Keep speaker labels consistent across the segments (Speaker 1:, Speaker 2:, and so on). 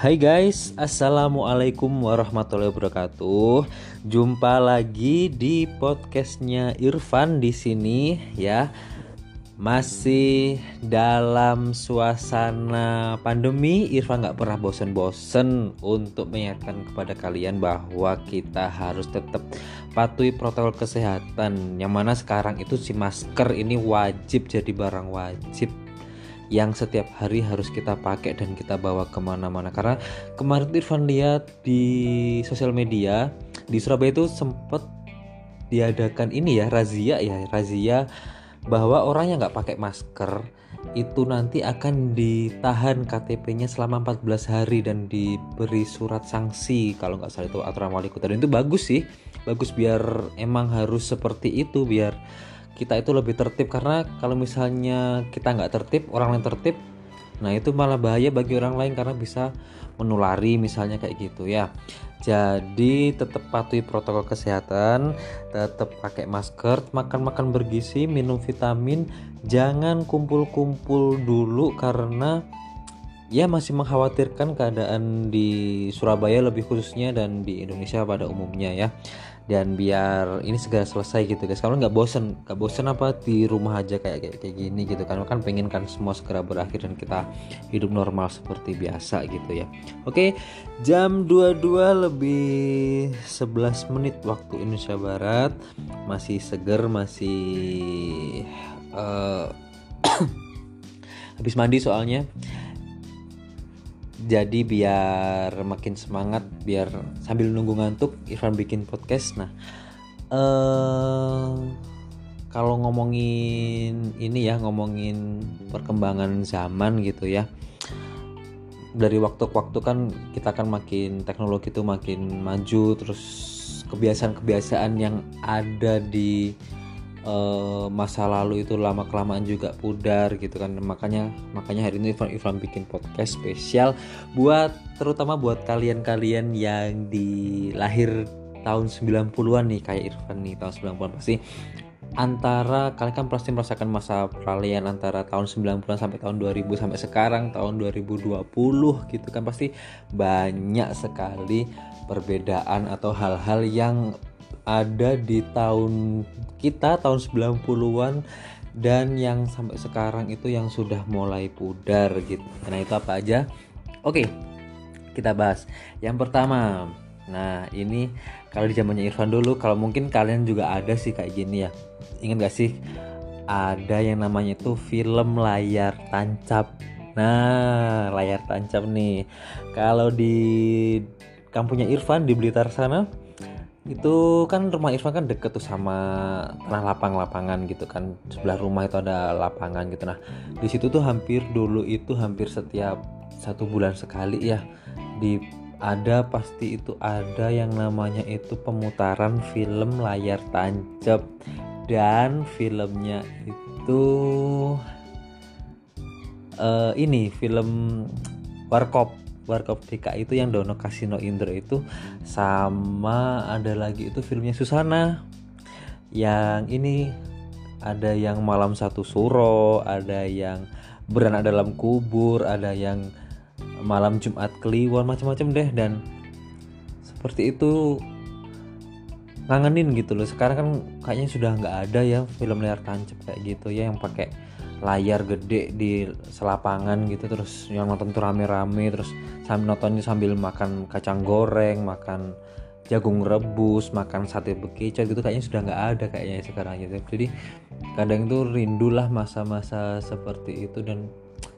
Speaker 1: Hai guys, assalamualaikum warahmatullahi wabarakatuh. Jumpa lagi di podcastnya Irfan di sini ya. Masih dalam suasana pandemi, Irfan nggak pernah bosen-bosen untuk mengingatkan kepada kalian bahwa kita harus tetap patuhi protokol kesehatan. Yang mana sekarang itu si masker ini wajib jadi barang wajib yang setiap hari harus kita pakai dan kita bawa ke mana-mana. Karena kemarin Irfan lihat di sosial media di Surabaya itu sempat diadakan ini ya razia ya razia bahwa orang yang nggak pakai masker itu nanti akan ditahan KTP-nya selama 14 hari dan diberi surat sanksi kalau nggak salah itu aturan wali kota. Dan itu bagus sih bagus biar emang harus seperti itu biar kita itu lebih tertib. Karena kalau misalnya kita nggak tertib orang lain tertib nah itu malah bahaya bagi orang lain karena bisa menulari misalnya kayak gitu ya. Jadi tetap patuhi protokol kesehatan tetap pakai masker makan-makan bergizi minum vitamin. Jangan kumpul-kumpul dulu karena ya masih mengkhawatirkan keadaan di Surabaya lebih khususnya dan di Indonesia pada umumnya ya dan biar ini segera selesai gitu guys. Kalau nggak bosen nggak bosen apa di rumah aja kayak kayak, kayak gini gitu kan. Kan pengen kan semua segera berakhir dan kita hidup normal seperti biasa gitu ya. Oke jam 22 lebih 11 menit waktu Indonesia Barat. Masih seger masih uh, habis mandi soalnya jadi biar makin semangat biar sambil nunggu ngantuk Irfan bikin podcast. Nah uh, kalau ngomongin ini ya ngomongin perkembangan zaman gitu ya. Dari waktu ke waktu kan kita akan makin teknologi itu makin maju terus kebiasaan-kebiasaan yang ada di uh, masa lalu itu lama kelamaan juga pudar gitu kan. Makanya makanya hari ini Ivan Ivan bikin podcast spesial buat terutama buat kalian-kalian yang di lahir tahun 90-an nih kayak Irfan nih tahun 90-an pasti antara kalian kan pasti merasakan masa peralihan antara tahun 90-an sampai tahun 2000 sampai sekarang tahun 2020 gitu kan. Pasti banyak sekali perbedaan atau hal-hal yang ada di tahun kita tahun 90-an dan yang sampai sekarang itu yang sudah mulai pudar gitu. Nah, itu apa aja? Oke. Kita bahas. Yang pertama, nah ini kalau di zamannya Irfan dulu, kalau mungkin kalian juga ada sih kayak gini ya. Ingat gak sih? Ada yang namanya itu film layar tancap. Nah, layar tancap nih. Kalau di kampungnya Irfan di Blitar sana, itu kan rumah Irfan kan deket tuh sama tanah lapang-lapangan gitu kan. Sebelah rumah itu ada lapangan gitu. Nah di situ tuh hampir dulu itu hampir setiap satu bulan sekali ya di ada pasti itu ada yang namanya itu pemutaran film layar tancap. Dan filmnya itu uh, ini film Warkop Warkop DKI itu yang Dono Kasino Indro itu sama ada lagi itu filmnya Susana. Yang ini ada yang malam satu suro ada yang beranak dalam kubur ada yang malam Jumat Kliwon macam-macam deh. Dan seperti itu ngangenin gitu loh. Sekarang kan kayaknya sudah nggak ada ya film layar tancap kayak gitu ya yang pakai layar gede di selapangan gitu terus yang nonton tuh rame-rame terus sambil nontonnya sambil makan kacang goreng makan jagung rebus makan sate bekicot gitu kayaknya sudah nggak ada kayaknya sekarang gitu. Jadi kadang itu rindulah masa-masa seperti itu dan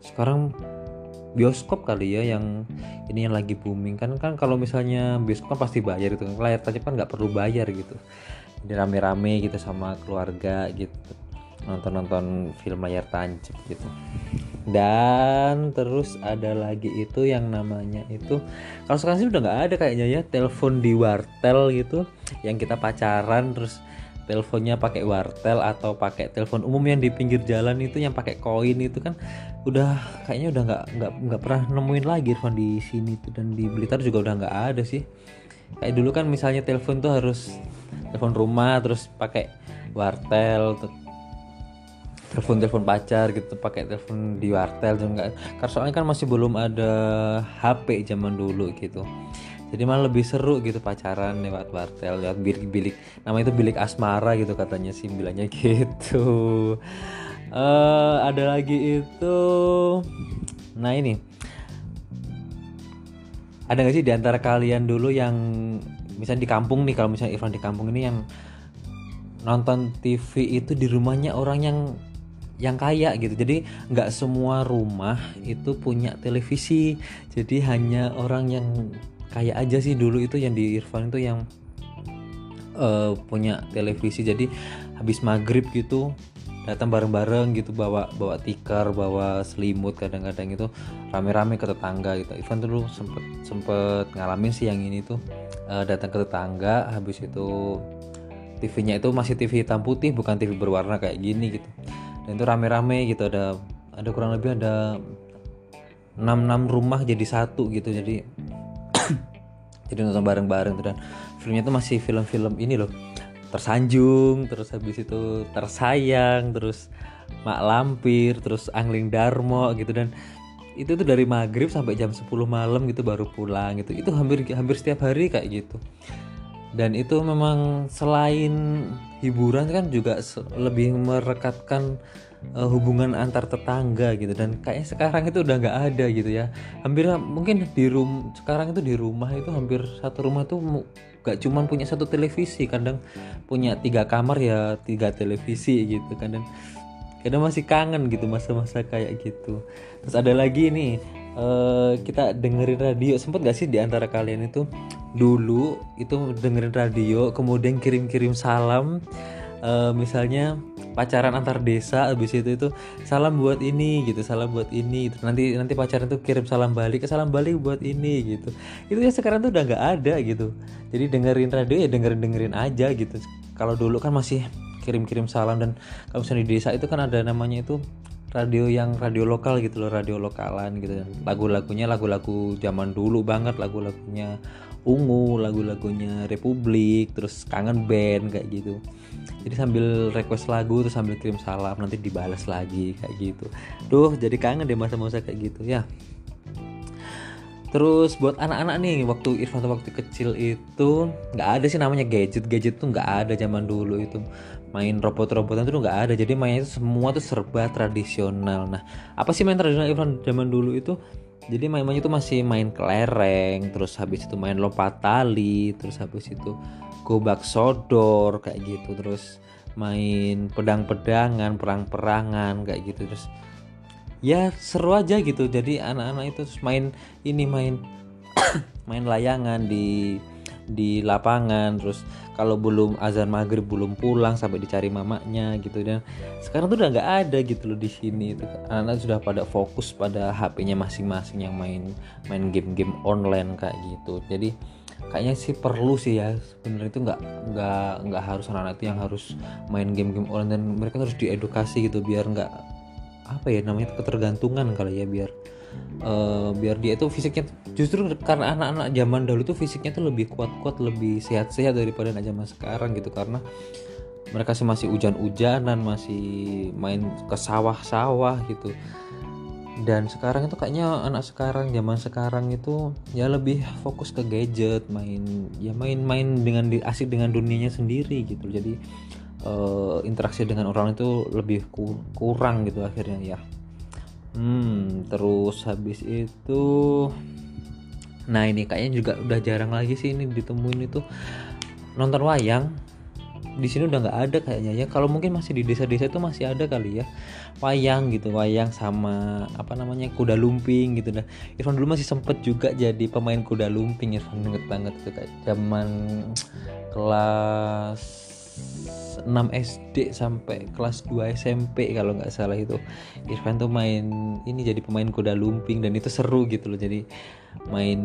Speaker 1: sekarang bioskop kali ya yang ini yang lagi booming. Kan kan kalau misalnya bioskop kan pasti bayar itu layar tancap kan nggak perlu bayar gitu. Jadi rame-rame gitu sama keluarga gitu nonton-nonton film layar tancap gitu. Dan terus ada lagi itu yang namanya itu kalau sekarang sih udah nggak ada kayaknya ya telepon di wartel gitu yang kita pacaran terus teleponnya pakai wartel atau pakai telepon umum yang di pinggir jalan itu yang pakai koin itu kan udah kayaknya udah nggak nggak nggak pernah nemuin lagi telepon di sini tuh dan di Blitar juga udah nggak ada sih. Kayak dulu kan misalnya telepon tuh harus telepon rumah terus pakai wartel telepon telepon pacar gitu pakai telepon di wartel juga karena soalnya kan masih belum ada HP zaman dulu gitu. Jadi malah lebih seru gitu pacaran lewat wartel lewat bilik-bilik. Nama itu bilik asmara gitu katanya sih bilangnya gitu. Uh, ada lagi itu nah ini. Ada nggak sih di antara kalian dulu yang misalnya di kampung nih kalau misalnya Irfan di kampung ini yang nonton TV itu di rumahnya orang yang yang kaya gitu. Jadi nggak semua rumah itu punya televisi. Jadi hanya orang yang kaya aja sih dulu itu yang di Irfan itu yang uh, punya televisi. Jadi habis maghrib gitu datang bareng-bareng gitu bawa bawa tikar bawa selimut kadang-kadang itu rame-rame ke tetangga gitu. Irfan dulu sempet sempet ngalamin sih yang ini tuh uh, datang ke tetangga habis itu TV-nya itu masih TV hitam putih bukan TV berwarna kayak gini gitu dan itu rame-rame gitu ada ada kurang lebih ada 6 6 rumah jadi satu gitu jadi jadi nonton bareng-bareng dan filmnya tuh masih film-film ini loh tersanjung terus habis itu tersayang terus mak lampir terus angling darmo gitu. Dan itu tuh dari maghrib sampai jam 10 malam gitu baru pulang gitu. Itu hampir hampir setiap hari kayak gitu dan itu memang selain hiburan kan juga lebih merekatkan uh, hubungan antar tetangga gitu. Dan kayaknya sekarang itu udah nggak ada gitu ya. Hampir mungkin di rum sekarang itu di rumah itu hampir satu rumah tuh gak cuman punya satu televisi. Kadang punya tiga kamar ya tiga televisi gitu kan. Dan kadang masih kangen gitu masa-masa kayak gitu. Terus ada lagi nih uh, kita dengerin radio. Sempet gak sih di antara kalian itu dulu itu dengerin radio kemudian kirim-kirim salam uh, misalnya pacaran antar desa habis itu itu salam buat ini gitu salam buat ini gitu. nanti nanti pacaran tuh kirim salam balik ke salam balik buat ini gitu. Itu ya sekarang tuh udah nggak ada gitu. Jadi dengerin radio ya dengerin dengerin aja gitu. Kalau dulu kan masih kirim-kirim salam dan kalau misalnya di desa itu kan ada namanya itu radio yang radio lokal gitu loh radio lokalan gitu. Lagu-lagunya lagu-lagu zaman dulu banget lagu-lagunya ungu lagu-lagunya Republik terus kangen band kayak gitu. Jadi sambil request lagu terus sambil kirim salam nanti dibalas lagi kayak gitu. Duh jadi kangen deh masa-masa kayak gitu ya. Terus buat anak-anak nih waktu Irfan waktu kecil itu nggak ada sih namanya gadget. Gadget tuh nggak ada zaman dulu itu main robot-robotan itu nggak ada. Jadi mainnya itu semua tuh serba tradisional. Nah apa sih main tradisional Irfan zaman dulu itu jadi main-mainnya itu masih main kelereng terus habis itu main lompat tali terus habis itu gobak sodor kayak gitu. Terus main pedang-pedangan perang-perangan kayak gitu. Terus ya seru aja gitu. Jadi anak-anak itu main ini main main layangan di di lapangan terus kalau belum azan maghrib belum pulang sampai dicari mamanya gitu dan sekarang tuh udah nggak ada gitu loh di sini anak-anak sudah pada fokus pada HP-nya masing-masing yang main main game-game online kayak gitu. Jadi kayaknya sih perlu sih ya sebenarnya itu nggak nggak nggak harus anak-anak itu yang harus main game-game online dan mereka harus diedukasi gitu biar nggak apa ya namanya ketergantungan kali ya biar uh, biar dia itu fisiknya justru karena anak-anak zaman dahulu itu fisiknya tuh lebih kuat-kuat lebih sehat-sehat daripada anak zaman sekarang gitu. Karena mereka sih masih hujan-hujanan masih main ke sawah-sawah gitu. Dan sekarang itu kayaknya anak sekarang zaman sekarang itu ya lebih fokus ke gadget main ya main-main dengan asik dengan dunianya sendiri gitu. Jadi uh, interaksi dengan orang itu lebih kurang gitu akhirnya ya. Hmm terus habis itu nah ini kayaknya juga udah jarang lagi sih ini ditemuin itu. Nonton wayang di sini udah nggak ada kayaknya ya. Kalau mungkin masih di desa-desa itu masih ada kali ya. Wayang gitu wayang sama apa namanya kuda lumping gitu dah. Irfan dulu masih sempet juga jadi pemain kuda lumping Irfan inget banget tuh kayak zaman kelas 6 SD sampai kelas 2 SMP kalau nggak salah itu. Irfan tuh main ini jadi pemain kuda lumping dan itu seru gitu loh. Jadi main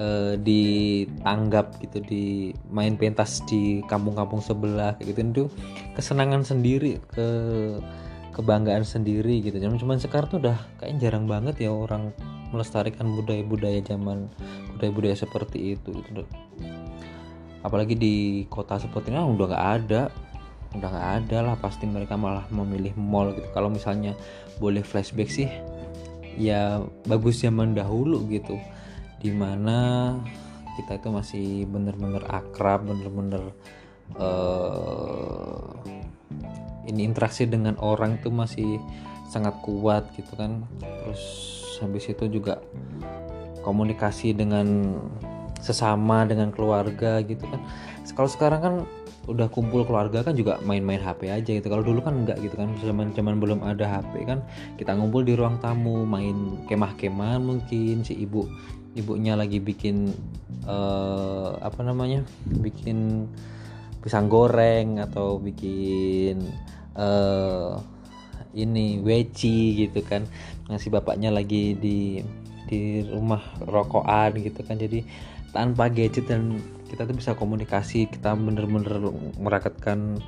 Speaker 1: uh, di tanggap gitu di main pentas di kampung-kampung sebelah kayak gitu. Itu kesenangan sendiri ke kebanggaan sendiri gitu. Cuman cuman sekarang tuh udah kayaknya jarang banget ya orang melestarikan budaya-budaya zaman budaya-budaya seperti itu gitu apalagi di kota seperti ini udah nggak ada. Udah nggak ada lah pasti mereka malah memilih mall gitu. Kalau misalnya boleh flashback sih ya bagus zaman dahulu gitu. Di mana kita itu masih bener-bener akrab bener-bener uh, ini interaksi dengan orang itu masih sangat kuat gitu kan. Terus habis itu juga komunikasi dengan sesama dengan keluarga gitu kan. Kalau sekarang kan udah kumpul keluarga kan juga main-main HP aja gitu. Kalau dulu kan enggak gitu kan. Zaman zaman belum ada HP kan. Kita ngumpul di ruang tamu main kemah-kemahan mungkin. Si ibu ibunya lagi bikin uh, apa namanya? Bikin pisang goreng atau bikin uh, ini weci gitu kan. Ngasih bapaknya lagi di di rumah rokokan gitu kan. Jadi tanpa gadget dan kita tuh bisa komunikasi kita bener-bener merakatkan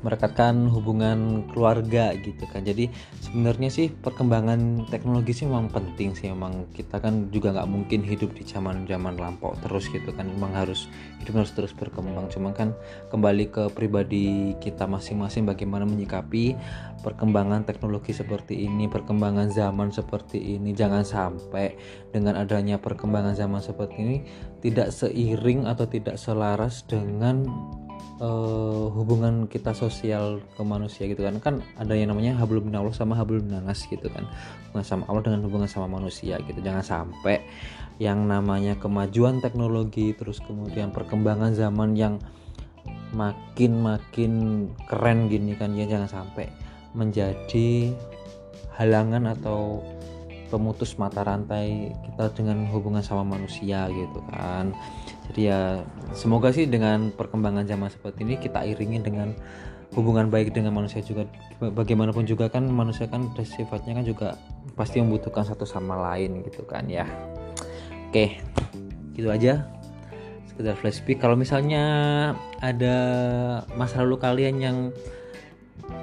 Speaker 1: merekatkan hubungan keluarga gitu kan. Jadi sebenarnya sih perkembangan teknologi sih memang penting sih. Memang kita kan juga nggak mungkin hidup di zaman zaman lampau terus gitu kan. Memang harus hidup harus terus berkembang. Cuma kan kembali ke pribadi kita masing-masing bagaimana menyikapi perkembangan teknologi seperti ini perkembangan zaman seperti ini. Jangan sampai dengan adanya perkembangan zaman seperti ini tidak seiring atau tidak selaras dengan uh, hubungan kita sosial ke manusia gitu kan. Kan ada yang namanya hablum minallah sama hablum minanas gitu kan. Hubungan sama Allah dengan hubungan sama manusia gitu. Jangan sampai yang namanya kemajuan teknologi terus kemudian perkembangan zaman yang makin makin keren gini kan ya jangan sampai menjadi halangan atau pemutus mata rantai kita dengan hubungan sama manusia gitu kan. Jadi ya semoga sih dengan perkembangan zaman seperti ini kita iringi dengan hubungan baik dengan manusia juga. Bagaimanapun juga kan manusia kan sifatnya kan juga pasti membutuhkan satu sama lain gitu kan ya. Oke gitu aja. Sekedar flashback. Kalau misalnya ada masa lalu kalian yang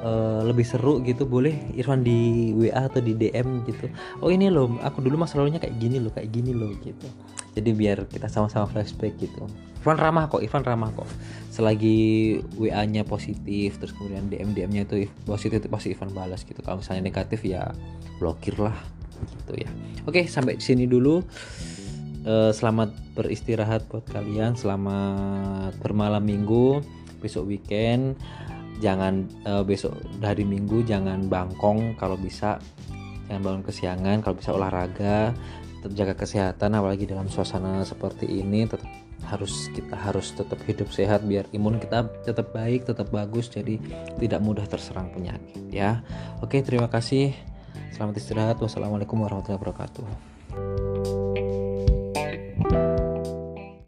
Speaker 1: uh, lebih seru gitu boleh Irfan di WA atau di DM gitu. Oh ini loh aku dulu masa lalunya kayak gini loh kayak gini loh gitu. Jadi biar kita sama-sama flashback gitu. Irfan ramah kok Irfan ramah kok. Selagi WA nya positif terus kemudian DM DM nya itu positif itu pasti Irfan balas gitu. Kalau misalnya negatif ya blokir lah gitu ya. Oke sampai sini dulu. Uh, selamat beristirahat buat kalian. Selamat bermalam minggu besok weekend jangan uh, besok hari minggu jangan bangkong kalau bisa. Jangan bangun kesiangan kalau bisa olahraga tetap jaga kesehatan apalagi dalam suasana seperti ini. Tetap harus kita harus tetap hidup sehat biar imun kita tetap baik tetap bagus jadi tidak mudah terserang penyakit ya. Oke terima kasih. Selamat istirahat. Wassalamualaikum warahmatullahi wabarakatuh